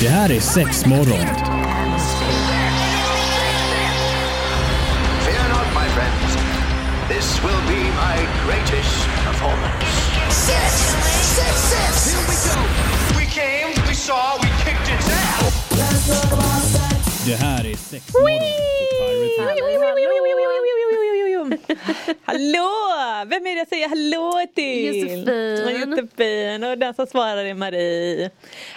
Det här är sex morgon. Fear not, my friends. This will be my greatest performance. Six, six, six. Here we go. We came, we saw, we kicked its ass. Det här är sex morgon på Pirate Radio. Hallå! Vem är det jag säger hallå till? Josefin. Josefin och den som svarar är Marie.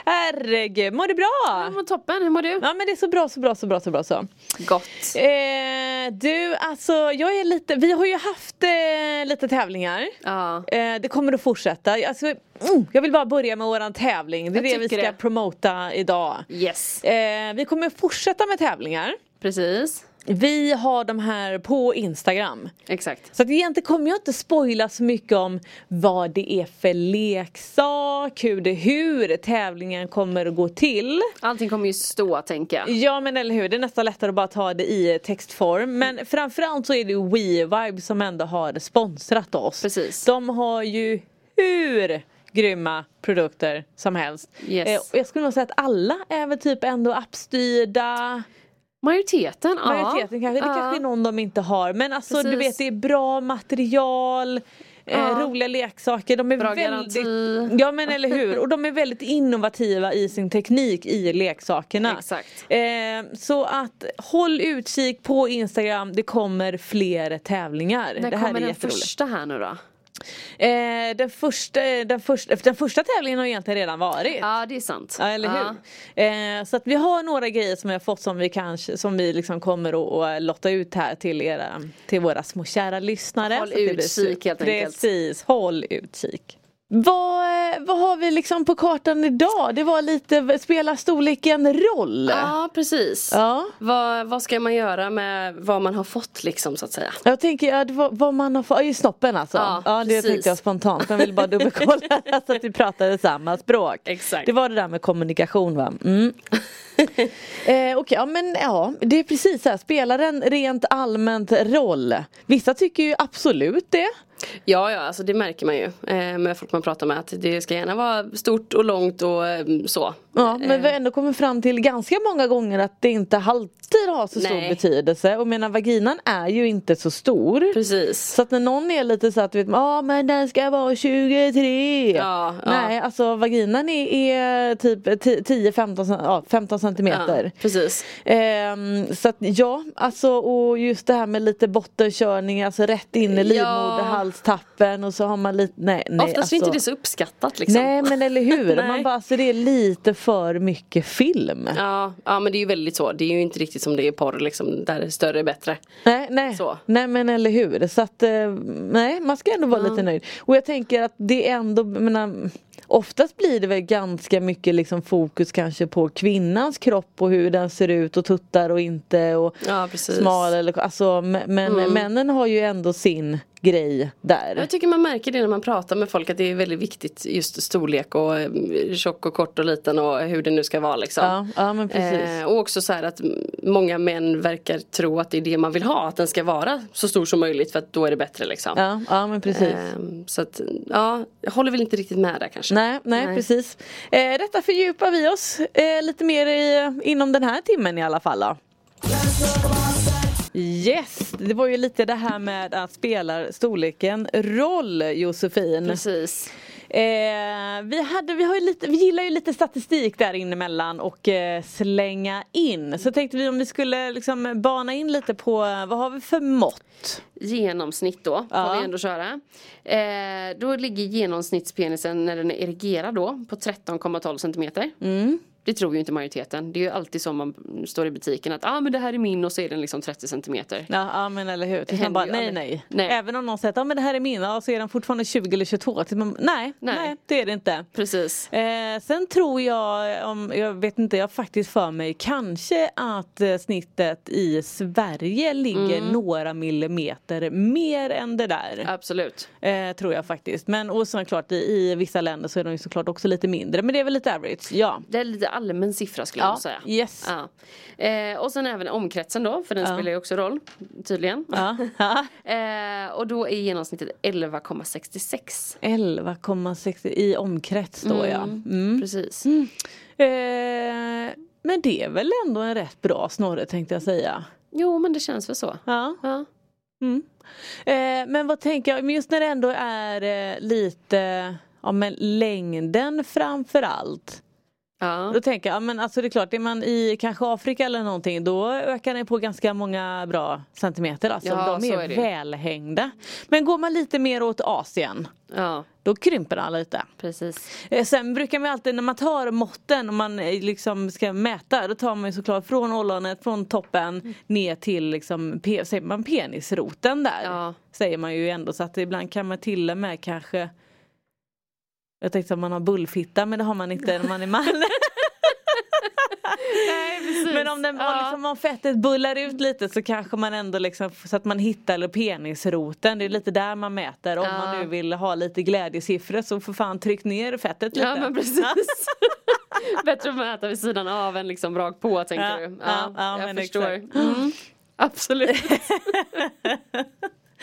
Herregud, mår du bra? Ja, men toppen, hur mår du? Ja men det är så bra, så bra, så bra, så bra så. Gott. Eh, du, alltså jag är lite, vi har ju haft eh, lite tävlingar. Ja. Eh, det kommer att fortsätta. Alltså, mm, jag vill bara börja med våran tävling. Det är Jag det vi ska det. promota idag. Yes. Eh, vi kommer fortsätta med tävlingar. Precis. Vi har de här på Instagram. Exakt. Så att egentligen kommer jag inte spoila så mycket om vad det är för leksak, hur, det, hur tävlingen kommer att gå till. Allting kommer ju stå tänker jag. Ja men eller hur, det är nästan lättare att bara ta det i textform. Men framförallt så är det WeVibe som ändå har sponsrat oss. Precis. De har ju hur grymma produkter som helst. Yes. Eh, jag skulle nog säga att alla är väl typ ändå appstyrda. Majoriteten, ja. Majoriteten kanske, det ja. kanske är någon de inte har. Men alltså du Precis. vet det är bra material. Eh, Ja. roliga leksaker, de är Bra väldigt garanti. Ja men eller hur, och de är väldigt innovativa i sin teknik i leksakerna. Exakt. Eh, så att håll utkik på Instagram, det kommer fler tävlingar. När det här kommer är den första här nu då? Eh, den, första, den, första, den första tävlingen har egentligen redan varit. Ja det är sant. Ja eller hur. Eh, så att vi har några grejer som vi har fått som vi kanske som vi liksom kommer att, lotta ut här till era till våra små kära lyssnare. Håll utkik, helt enkelt. Precis, håll utkik. Vad, vad har vi liksom på kartan idag? Det var lite, spelar storleken roll? Ja precis. Ja. Vad, vad ska man göra med vad man har fått liksom så att säga? Jag tänker ja, vad man har fått, i snoppen alltså. Ja, Ja, det precis. tänkte jag spontant. Jag vill bara dubbelkolla så att vi pratade samma språk. Exakt. Det var det där med kommunikation va? Mm. eh, Okej, ja men ja, det är precis så här. Spelar den rent allmänt roll? Vissa tycker ju absolut det. Ja ja, alltså det märker man ju eh, med folk man pratar med att det ska gärna vara stort och långt och eh, så. Ja, men vi har ändå kommit fram till ganska många gånger att det inte alltid har så stor Nej. betydelse. Och menar vaginan är ju inte så stor. Precis. Så att när någon är lite så att du vet, ja men den ska vara 23. Ja, ja. Nej, alltså vaginan är, är typ 10-15 ja, 15 centimeter. Ja, precis. Ehm, så att ja, alltså och just det här med lite bottenkörning, alltså rätt in i Ja. livmoderhalstappen och så har man lite, nej, nej Oftast alltså. är inte det så uppskattat liksom. Nej men eller hur, man bara alltså det är lite för mycket film. Ja, ja men det är ju väldigt så. Det är ju inte riktigt som det är i porr liksom. Där större är bättre. Nej, nej. Så. nej men eller hur. Så att eh, nej man ska ändå vara lite nöjd. Och jag tänker att det är ändå, menar, oftast blir det väl ganska mycket liksom fokus kanske på kvinnans kropp och hur den ser ut och tuttar och inte och Ja, smal eller alltså men männen har ju ändå sin grej där. Jag tycker man märker det när man pratar med folk att det är väldigt viktigt just storlek och eh, tjock och kort och liten och hur det nu ska vara liksom. Ja, ja men precis. Eh, och också så här att många män verkar tro att det är det man vill ha, att den ska vara så stor som möjligt för att då är det bättre liksom. Ja, ja men precis. Eh, så att ja, jag håller väl inte riktigt med där kanske. Nej, nej, Nej. precis. Eh, detta fördjupar vi oss eh, lite mer i, inom den här timmen i alla fall. Då. Yes, det var ju lite det här med att spelar storleken roll Josefin. Precis. Eh, vi, hade, vi, har lite, vi gillar ju lite statistik där inne emellan och eh, slänga in. Så tänkte vi om vi skulle liksom bana in lite på vad har vi för mått? Genomsnitt då, Ja. får vi ändå köra. Eh, då ligger genomsnittspenisen när den är erigerad då på 13,12 centimeter. Mm. Det tror ju inte majoriteten. Det är ju alltid så man står i butiken att ah, men det här är min och så är den liksom 30 centimeter. Ja, ja men eller hur. Tills man bara nej, nej Nej. Även om någon säger att ja, men det här är min ja, så är den fortfarande 20 eller 22. Tills man, nej, nej, Nej. det är det inte. Precis. Eh, sen tror jag, om, jag vet inte, jag faktiskt för mig kanske att eh, snittet i Sverige ligger Mm. några millimeter mer än det där. Absolut. Eh, tror jag faktiskt. Men och såklart i, i vissa länder så är de ju såklart också lite mindre. Men det är väl lite average, ja. Det är lite, allmän siffra skulle jag Ja, nog säga. yes. Ja. Eh, och sen även omkretsen då, för den spelar ju också roll tydligen. Ja. Ja. Eh, och då är genomsnittet 11,66. 11,60 i omkrets då ja. Mm. Precis. Eh, men det är väl ändå en rätt bra snorre tänkte jag säga. Jo men det känns väl så. Ja. Ja. Mm. Eh, men vad tänker jag, men just när det ändå är eh, lite, ja men längden framför allt. Ja. Då tänker jag, ja, men alltså det är klart, är man i kanske Afrika eller någonting då ökar den på ganska många bra centimeter. Alltså Ja, de är, är välhängda. Men går man lite mer åt Asien ja, då krymper den lite. precis. Eh, Sen brukar man alltid när man tar måtten och man eh, liksom ska mäta då tar man såklart från ollonet, från toppen ner till liksom, säger man penisroten där. Ja. Säger man ju ändå så att ibland kan man till och med kanske Jag tänkte att man har bullfitta men det har man inte när man är man. Nej, precis. Men om, den, ja. liksom, om fettet bullar ut lite så kanske man ändå liksom så att man hittar penisroten. Det är lite där man mäter. Om Ja. man nu vill ha lite glädjesiffror så för fan tryck ner fettet lite. Ja men precis. Bättre att mäta vid sidan av än liksom rakt på tänker Ja, du. ja, ja, jag förstår. Mm. Absolut.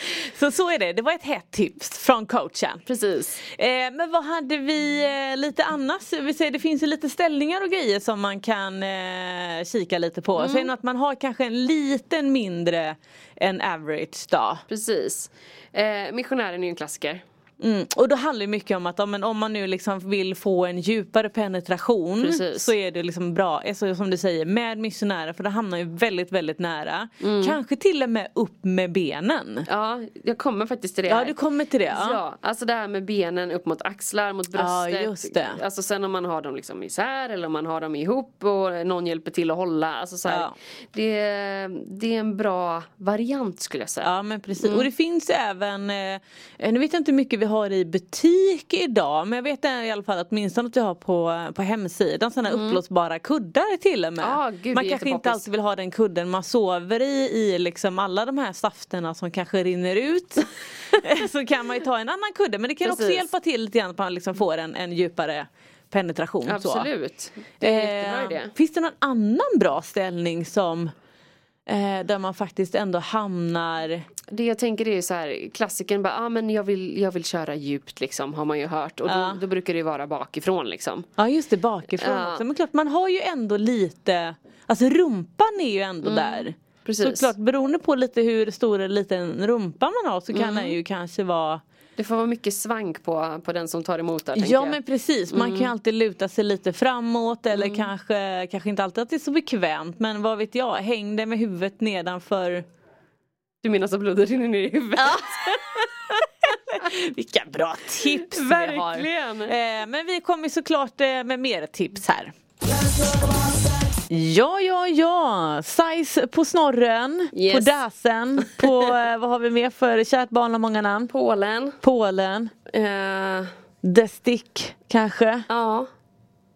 Så så är det, det var ett hett tips från coachen. precis. Eh, men vad hade vi eh, lite annars? Vi säger, det finns ju lite ställningar och grejer som man kan eh, kika lite på. Mm. Nu att man har kanske en liten mindre än average då. Precis. Eh, missionären är ju en klassiker. Mm. Och då handlar det mycket om att ja, men om man nu liksom vill få en djupare penetration Precis. så är det liksom bra, alltså, som du säger, med missionärer för det hamnar ju väldigt väldigt nära. Kanske till och med upp med benen. Ja, jag kommer faktiskt till det Ja du kommer till det. Ja. Ja, alltså det här med benen upp mot axlar, mot bröstet. Ja, just det. Alltså sen om man har dem liksom isär eller om man har dem ihop och någon hjälper till att hålla. Alltså så här, Ja. det, det är en bra variant skulle jag säga. Ja men precis och det finns även eh, Nu vet jag inte hur mycket vi har i butik idag men jag vet i alla fall att åtminstone att vi har på, på hemsidan sådana uppblåsbara kuddar till och med. Ja, gud, man kanske inte alltid vill ha den kudden man sover i i liksom alla de här safterna som kanske rinner ut. så kan man ju ta en annan kudde men det kan också Precis. hjälpa till lite grann att man liksom får en, en djupare penetration. Så. Absolut. Det är en jättebra Eh. Finns det någon annan bra ställning som eh, där man faktiskt ändå hamnar Det jag tänker är så här, klassikern bara, ah, men jag vill, jag vill köra djupt liksom, har man ju hört. Och då, Ja. då brukar det ju vara bakifrån liksom. Ja just det bakifrån Ja. också. Men klart man har ju ändå lite Alltså rumpan är ju ändå där. Mm, precis. Så klart beroende på lite hur stor eller liten rumpa man har så kan Mm. den ju kanske vara Det får vara mycket svank på, på den som tar emot där Ja men precis, man kan ju alltid luta sig lite framåt eller Mm. kanske, kanske inte alltid att det är så bekvämt men vad vet jag, häng det med huvudet nedanför Du menar så blodet rinner ner i huvudet? Vilka bra tips vi har! Verkligen. Eh, men vi kommer såklart eh, med mer tips här. Ja, ja, ja. Size på snorren, Yes. på dasen, på eh, vad har vi mer för kärt barn har många namn? Polen. Pålen, Eh, The Stick kanske? ja.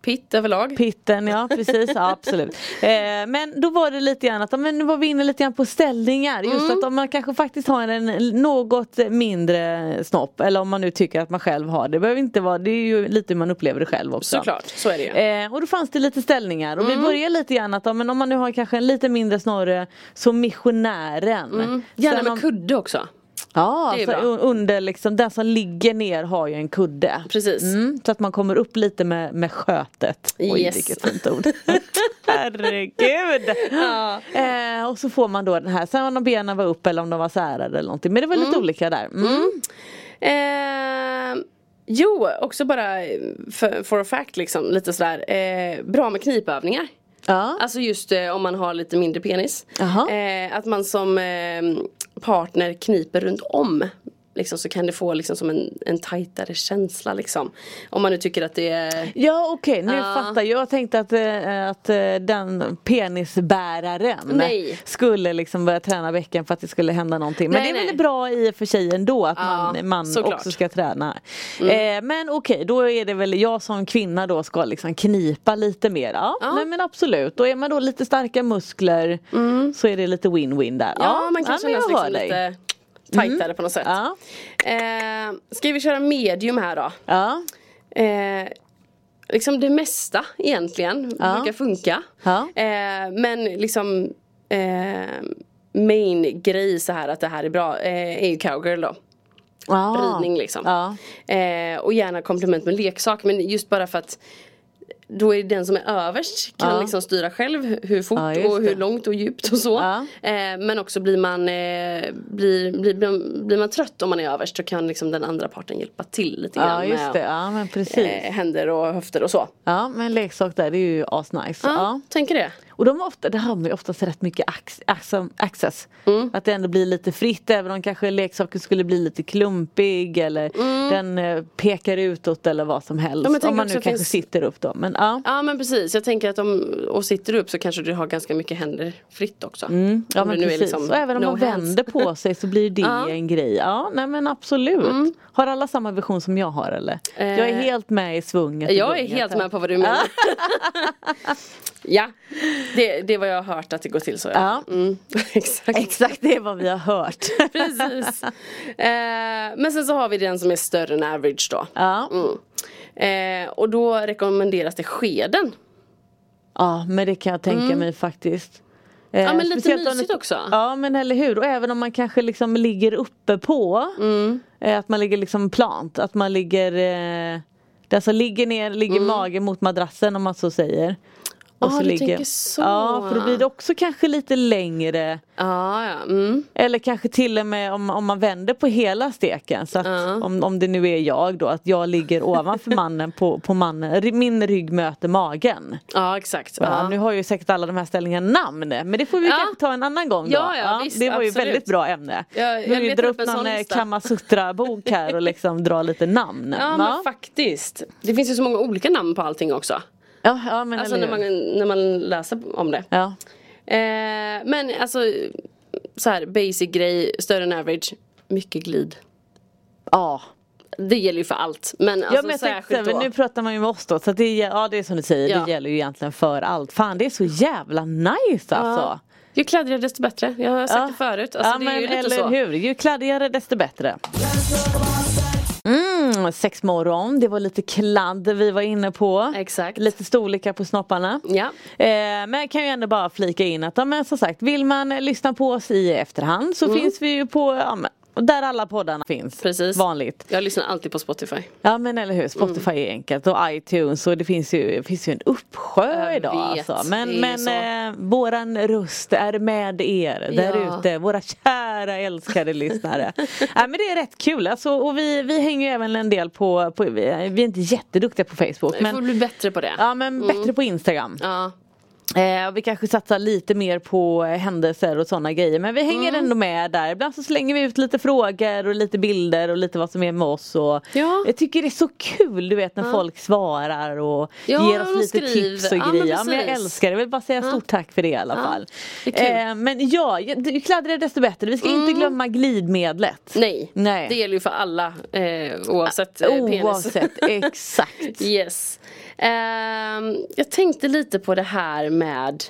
Pitt överlag. Pitten, ja precis, ja, absolut. Eh, men då var det lite grann att, men nu var vi inne lite grann på ställningar. Just Mm. att om man kanske faktiskt har en något mindre snopp eller om man nu tycker att man själv har det. Behöver inte vara, det är ju lite hur man upplever det själv också. Såklart, så är det ju. Eh, och då fanns det lite ställningar och Mm. vi börjar lite grann att men om man nu har kanske en lite mindre snorre så missionären. Mm. Gärna Sen med om- kudde också. Ja, Det är alltså, bra. under liksom, den som ligger ner har ju en kudde. Precis. Mm, så att man kommer upp lite med, med skötet. Oj Yes. vilket fint ord. Herregud. Eh, och så får man då den här, sen om benen var upp eller om de var särade eller någonting. Men det var lite olika där. Mm. Eh, jo, också bara eh, för, for a fact liksom, lite sådär. Eh, bra med knipövningar. Ja. Alltså just eh, om man har lite mindre penis. Eh, att man som eh, partner kniper runt om. Liksom, så kan det få liksom, som en, en tajtare känsla liksom. Om man nu tycker att det är Ja okej, nu Ja. fattar jag. Jag tänkte att, eh, att eh, den penisbäraren Nej. skulle liksom börja träna bäcken för att det skulle hända någonting. Men Nej, det är väl bra i och för sig ändå att Ja, man, man också ska träna. Eh, men okej, då är det väl jag som kvinna då ska liksom knipa lite mer. Ja, Ja. Nej, men absolut. Och är man då lite starka muskler så är det lite win-win där. Ja, man kan men känna sig liksom lite tajtare på något sätt. Ja. Eh, ska vi köra medium här då? Ja. Eh, liksom det mesta egentligen Ja. brukar funka. Ja. Eh, men liksom eh, main grej så här att det här är bra eh, är ju cowgirl då. Ah. Ridning liksom. Eh, och gärna komplement med leksak men just bara för att då är det den som är överst kan Ja. liksom styra själv hur fort Ja, och hur långt och djupt och så. Ja. Eh, men också blir man, eh, blir, blir, blir, blir man trött om man är överst så kan liksom den andra parten hjälpa till lite grann med eh, händer och höfter och så. Ja men leksak där det är ju asnice. Ja. tänker det. Och de ofta, det har man ju oftast rätt mycket ax, ax- access. Mm. Att det ändå blir lite fritt även om kanske leksaken skulle bli lite klumpig eller den eh, pekar utåt eller vad som helst. Mm. Ja, om man nu kanske finns- sitter upp då. Men ja. Ja men precis, jag tänker att om och sitter upp så kanske du har ganska mycket händer fritt också. Mm, ja Om men precis. liksom och även om no man hands. vänder på sig så blir det Ja. Mm. en grej. Ja nej men absolut. Har alla samma vision som jag har eller? jag är Eh, helt med i svunget. Jag är helt med på vad du menar. ja, det, det är vad jag har hört att det går till så. Ja. Mm, exakt. Exakt det är vad vi har hört. Precis. Eh, men sen så har vi den som är större än average då. ja. Mm. Eh, och då rekommenderas det skeden. ja men det kan jag tänka mig faktiskt. Eh, Mm. Ja men lite speciellt om mysigt det- också. Ja men eller hur och även om man kanske liksom ligger uppe på Mm. eh, Att man ligger liksom plant, att man ligger eh, det alltså ligger ner, ligger Mm. magen mot madrassen om man så säger. Ah, du tänker så. Ja för då blir det också kanske lite längre Ja, ja. Mm. Eller kanske till och med om, om man vänder på hela steken så att om, om det nu är jag då att jag ligger ovanför mannen på, på mannen, min rygg möter magen. ja exakt. Ja. Nu har ju säkert alla de här ställningarna namn men det får vi kanske ta en annan gång då. Ja, ja, visst, det var ju absolut. väldigt bra ämne. Ja, vi jag vill letar dra upp någon eh, lista. Kamasutra bok här och liksom dra lite namn. Ja men faktiskt. Det finns ju så många olika namn på allting också. Ja, ja men Alltså när man, när man läser om det. Ja. Eh, men alltså så här basic grej, större än average. Mycket glid. ja. Det gäller ju för allt. Men alltså ja men tänkte, särskilt här, då. nu pratar man ju med oss då så det, ja det är som du säger, Ja. det gäller ju egentligen för allt. Fan det är så jävla nice alltså. Ju kladdigare desto bättre. Jag har sagt Ja. det förut. Alltså, ja det men eller så. hur, ju kladdigare desto bättre. Mm, sex morgon, det var lite kladd vi var inne på. Exakt. Lite storlekar på snopparna. Ja. Eh, men jag kan ju ändå bara flika in att ja, men som sagt vill man lyssna på oss i efterhand så finns vi ju på ja, men, där alla poddarna finns. Precis. Vanligt. Jag lyssnar alltid på Spotify. Ja men eller hur, Spotify är enkelt och iTunes och det finns ju, det finns ju en uppsjö Jag idag vet, alltså. Men, men eh, våran röst är med er där Ja. ute, våra kära älskade lyssnare. Nej men det är rätt kul alltså, och vi, vi hänger ju även en del på, på vi är inte jätteduktiga på Facebook Vi får men, bli bättre på det. ja, men bättre på Instagram. Ja. Eh, vi kanske satsar lite mer på händelser och sådana grejer men vi hänger Mm. ändå med där. Ibland så slänger vi ut lite frågor och lite bilder och lite vad som är med oss. Och Ja. Jag tycker det är så kul du vet när folk svarar och Ja, ger oss lite skriver. tips och Ja, men grejer. Ja, men jag älskar det, jag vill bara säga stort tack för det i alla fall. Mm. Eh, men ja, ju kladdigare desto bättre. Vi ska inte glömma glidmedlet. Nej. Nej. det gäller ju för alla eh, oavsett eh, penis. Oavsett, exakt. Yes. Ehm, jag tänkte lite på det här med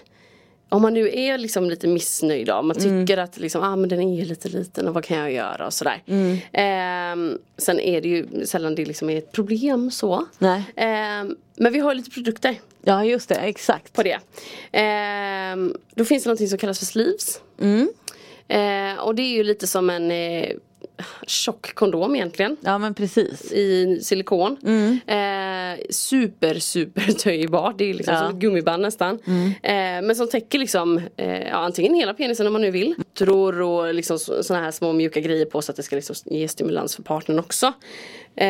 om man nu är liksom lite missnöjd då, om man Mm. tycker att liksom, ah, men den är lite liten och vad kan jag göra och sådär. Mm. Ehm, sen är det ju sällan det liksom är ett problem så. Ehm, men vi har lite produkter Ja just det, exakt. på det. Ehm, då finns det någonting som kallas för sleeves. Mm. Ehm, och det är ju lite som en eh, tjock kondom egentligen Ja men precis. i silikon. Mm. Eh, super super töjbar. Det är liksom Ja. Mm. som ett gummiband nästan. Eh, men som täcker liksom eh, ja, antingen hela penisen om man nu vill. Tror och liksom sådana här små mjuka grejer på så att det ska liksom ge stimulans för partnern också. Eh,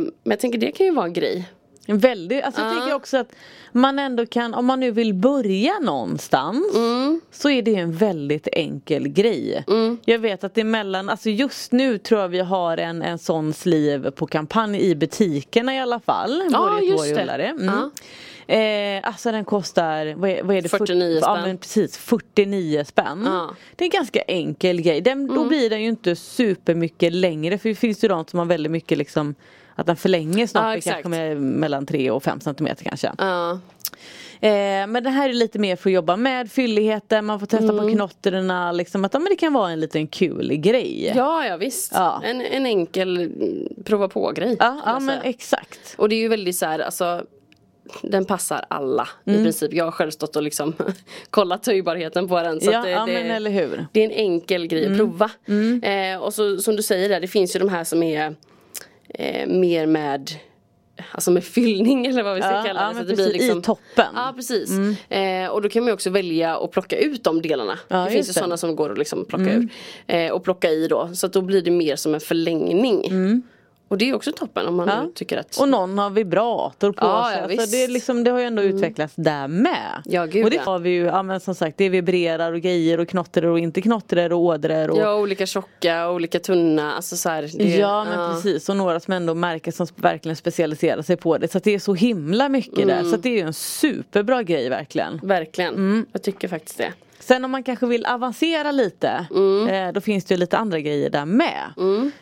men jag tänker det kan ju vara en grej. En väldigt, alltså jag Ja. tänker också att man ändå kan, om man nu vill börja någonstans Mm. så är det en väldigt enkel grej. Jag vet att emellan, alltså just nu tror jag vi har en, en sån sleeve på kampanj i butikerna i alla fall. Vår just det. Mm. Ja. Eh, alltså den kostar, vad är, vad är det? 49 Ja spänn. men precis, 49 spänn. Ja. Mm. Det är en ganska enkel grej. Den, Då blir den ju inte supermycket längre för det finns ju de som har väldigt mycket liksom att den förlänger Ja, snoppen exakt. kanske mellan 3 och 5 centimeter kanske. Ja. Eh, men det här är lite mer för att jobba med fylligheten, man får testa Mm. på knottrorna liksom att ja, men det kan vara en liten kul grej. ja ja visst. Ja. En, en enkel mm, prova på grej. ja, ja men exakt. Och det är ju väldigt så här, alltså den passar alla Mm. i princip. Jag har själv stått och liksom kollat töjbarheten på den. Så Ja, det, ja, det, eller hur. det är en enkel grej Mm. att prova. Eh, och så som du säger där, det finns ju de här som är eh, mer med Alltså med fyllning eller vad vi ska Ja, kalla ja, det. men så det precis, blir liksom, i toppen. Mm. Ja precis. Eh, och då kan man ju också välja att plocka ut de delarna. Ja, det finns ju. Mm. sådana som går att liksom plocka ur. Eh, och plocka i då. Så att då blir det mer som en förlängning. Och det är också toppen om man Mm. Ja. tycker att Och någon har vibrator på Ja, sig. ja, alltså det, är liksom, det har ju ändå utvecklats där med. Ja, gud, och det har vi ju, ja men som sagt det vibrerar och grejer och knottrar och inte knottrar och ådror. Och, Ja, olika tjocka, olika tunna. Alltså så här, det, Ja men precis och några som ändå märker som verkligen specialiserar sig på det. Så det är så himla mycket där. Så det är ju en superbra grej verkligen. Verkligen. Mm. Jag tycker faktiskt det. Sen om man kanske vill avancera lite Mm. eh, då finns det ju lite andra grejer där med.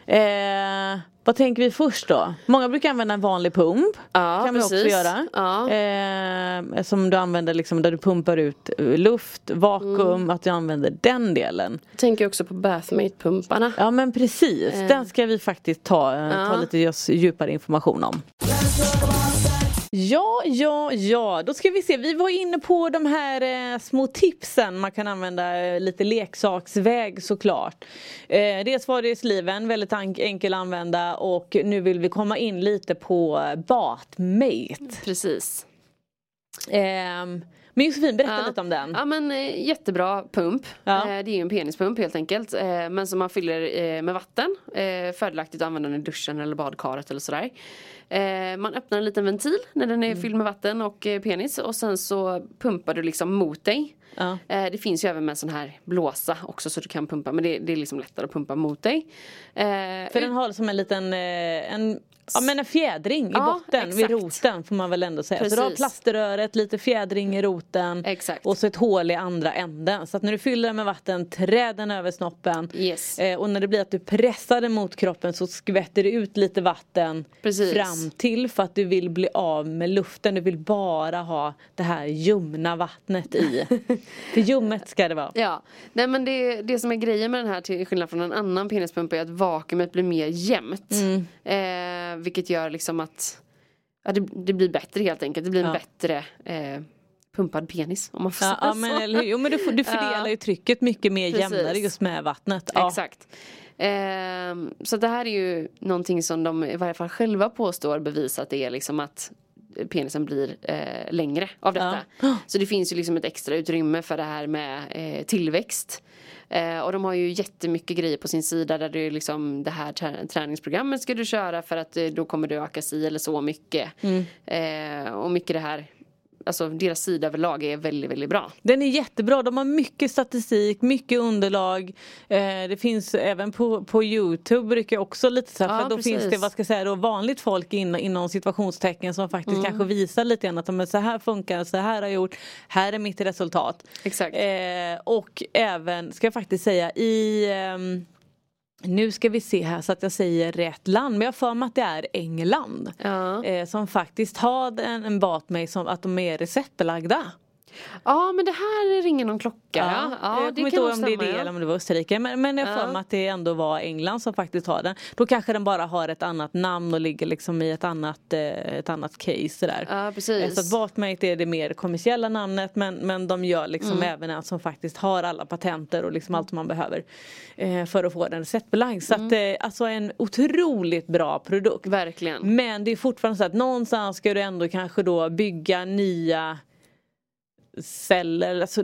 Eh, vad tänker vi först då? Många brukar använda en vanlig pump. Ja, kan vi också precis. göra. Ja. Eh, som du använder liksom där du pumpar ut eh, luft, vakuum, Mm. att du använder den delen. Jag tänker också på Bathmate-pumparna. Ja men precis, den ska vi faktiskt ta, eh, ta Ja. lite just djupare information om. Ja, ja, ja, då ska vi se. Vi var inne på de här eh, små tipsen man kan använda eh, lite leksaksväg såklart. Eh, dels var det sliven, väldigt enkel att använda och nu vill vi komma in lite på eh, Batmate. Precis. Ehm, men Josefin, berätta Ja. lite om den. Ja men eh, jättebra pump. Ja. Eh, det är ju en penispump helt enkelt. Eh, men som man fyller med vatten. Fördelaktigt att använda den i duschen eller badkaret eller sådär. Man öppnar en liten ventil när den Mm. är fylld med vatten och penis och sen så pumpar du liksom mot dig. Ja. Det finns ju även med en sån här blåsa också så du kan pumpa men det, det är liksom lättare att pumpa mot dig. För den har som en liten en, ja, men en fjädring i Ja, botten vid exakt. roten får man väl ändå säga. Så du har Precis. plaströret, lite fjädring i roten Exakt. och så ett hål i andra änden. Så att när du fyller den med vatten, trä den över snoppen. Yes. Eh, och när det blir att du pressar den mot kroppen så skvätter det ut lite vatten Precis. fram till för att du vill bli av med luften. Du vill bara ha det här ljumna vattnet i. för ljummet ska det vara. Ja, nej men det, det som är grejen med den här till skillnad från en annan penispump är att vakuumet blir mer jämnt. Mm. Eh, vilket gör liksom att ja, det, det blir bättre helt enkelt. Det blir en Ja. bättre eh, pumpad penis om man får Ja, säga ja, så. men, eller hur? Jo, men du, får, du fördelar ju trycket mycket mer Precis. jämnare just med vattnet. Exakt. Ehm, så det här är ju någonting som de i varje fall själva påstår bevisat är liksom att penisen blir eh, längre av detta. Så det finns ju liksom ett extra utrymme för det här med eh, tillväxt. Eh, och de har ju jättemycket grejer på sin sida där det är liksom det här trä- träningsprogrammet ska du köra för att eh, då kommer du öka si eller så mycket. Eh, och mycket det här, alltså deras sida överlag är väldigt, väldigt bra. Den är jättebra, de har mycket statistik, mycket underlag. Eh, det finns även på, på Youtube brukar jag också lite så här, Ja, för då precis. finns det vad ska jag säga då, vanligt folk in, inom situationstecken som faktiskt Mm. kanske visar lite grann att men, så här funkar, så här har jag gjort, här är mitt resultat. Exakt. Eh, och även, ska jag faktiskt säga, i ehm, nu ska vi se här så att jag säger rätt land, men jag har för mig att det är England. Ja. Eh, som faktiskt har en, en Batmate som att de är receptbelagda. Ja men det här ringer någon klocka. Ja, ja, jag kommer inte ihåg om det är det eller om det var Österrike. Men, men jag för Ja. mig att det ändå var England som faktiskt har den. Då kanske den bara har ett annat namn och ligger liksom i ett annat, eh, ett annat case. Där. Ja, precis. Så att Batmate är det mer kommersiella namnet men, men de gör liksom Mm. även en som faktiskt har alla patenter och liksom allt man behöver eh, för att få den receptbelagd. Så att, eh, alltså en otroligt bra produkt. Verkligen. Men det är fortfarande så att någonstans ska du ändå kanske då bygga nya celler. Alltså,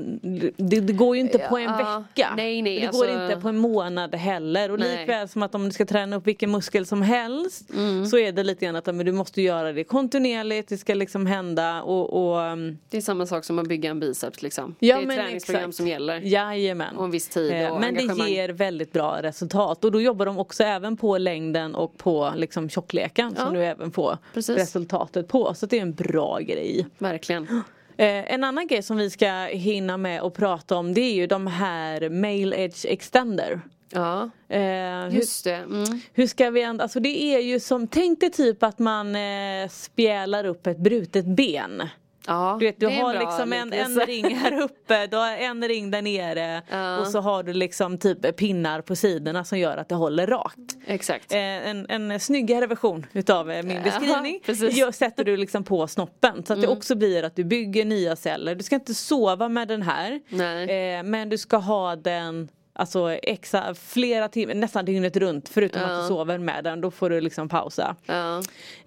det, det går ju inte på en Ja, vecka. nej, nej, det alltså- går inte på en månad heller. Och Nej. likväl som att om du ska träna upp vilken muskel som helst Mm. så är det lite grann att men du måste göra det kontinuerligt. Det ska liksom hända och, och um, Det är samma sak som att bygga en biceps liksom. Ja, det är men träningsprogram exakt. som gäller. Jajamän. Och en viss tid Eh, och Men det ger väldigt bra resultat och då jobbar de också även på längden och på liksom tjockleken som Ja. du även får Precis. resultatet på. Så det är en bra grej. Verkligen. Eh, en annan grej som vi ska hinna med och prata om det är ju de här Male Edge Extender. Ja, Eh, hur, just det. Mm. hur ska vi ändå, alltså det är ju som, tänk dig typ att man eh, spjälar upp ett brutet ben. Ja, Du vet du det en har bra liksom en, en ring här uppe, du har en ring där nere Ja. och så har du liksom typ pinnar på sidorna som gör att det håller rakt. Exakt. Eh, en, en snyggare version utav eh, min Ja, beskrivning gör, sätter du liksom på snoppen så att det Mm. också blir att du bygger nya celler. Du ska inte sova med den här eh, men du ska ha den Alltså exa, flera timmar, nästan dygnet runt förutom att Ja. du sover med den. Då får du liksom pausa. Ja.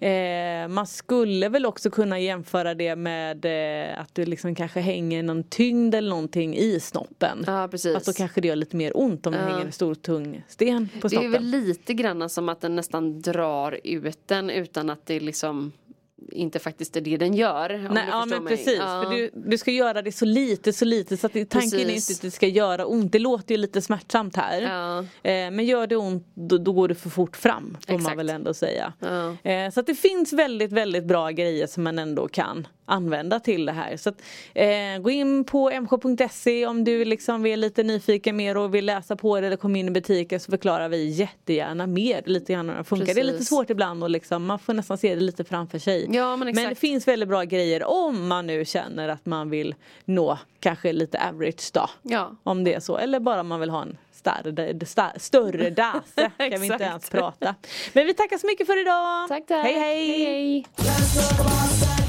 Eh, man skulle väl också kunna jämföra det med eh, att du liksom kanske hänger någon tyngd eller någonting i snoppen. ja, precis. Att då kanske det gör lite mer ont om det Ja. hänger en stor tung sten på det är snoppen. väl lite grann som att den nästan drar ut den utan att det liksom inte faktiskt är det den gör. Nej, du ja men mig. precis, Ja. för du, du ska göra det så lite så lite så att tanken är Precis. inte att det ska göra ont. Det låter ju lite smärtsamt här. Ja. Eh, men gör det ont då, då går det för fort fram får man Exakt. väl ändå säga. Ja. Eh, så att det finns väldigt väldigt bra grejer som man ändå kan använda till det här. Så att, eh, gå in på mk.se om du liksom är lite nyfiken mer och vill läsa på det eller komma in i butiken så förklarar vi jättegärna mer lite grann hur det funkar. Det är lite Precis. svårt ibland och liksom, man får nästan se det lite framför sig. Ja, men men det finns väldigt bra grejer om man nu känner att man vill nå kanske lite average då. Ja. Om det är så. Eller bara man vill ha en större, dase. kan vi inte ens prata. Men vi tackar så mycket för idag. Tack tack. Hej hej. hej, hej.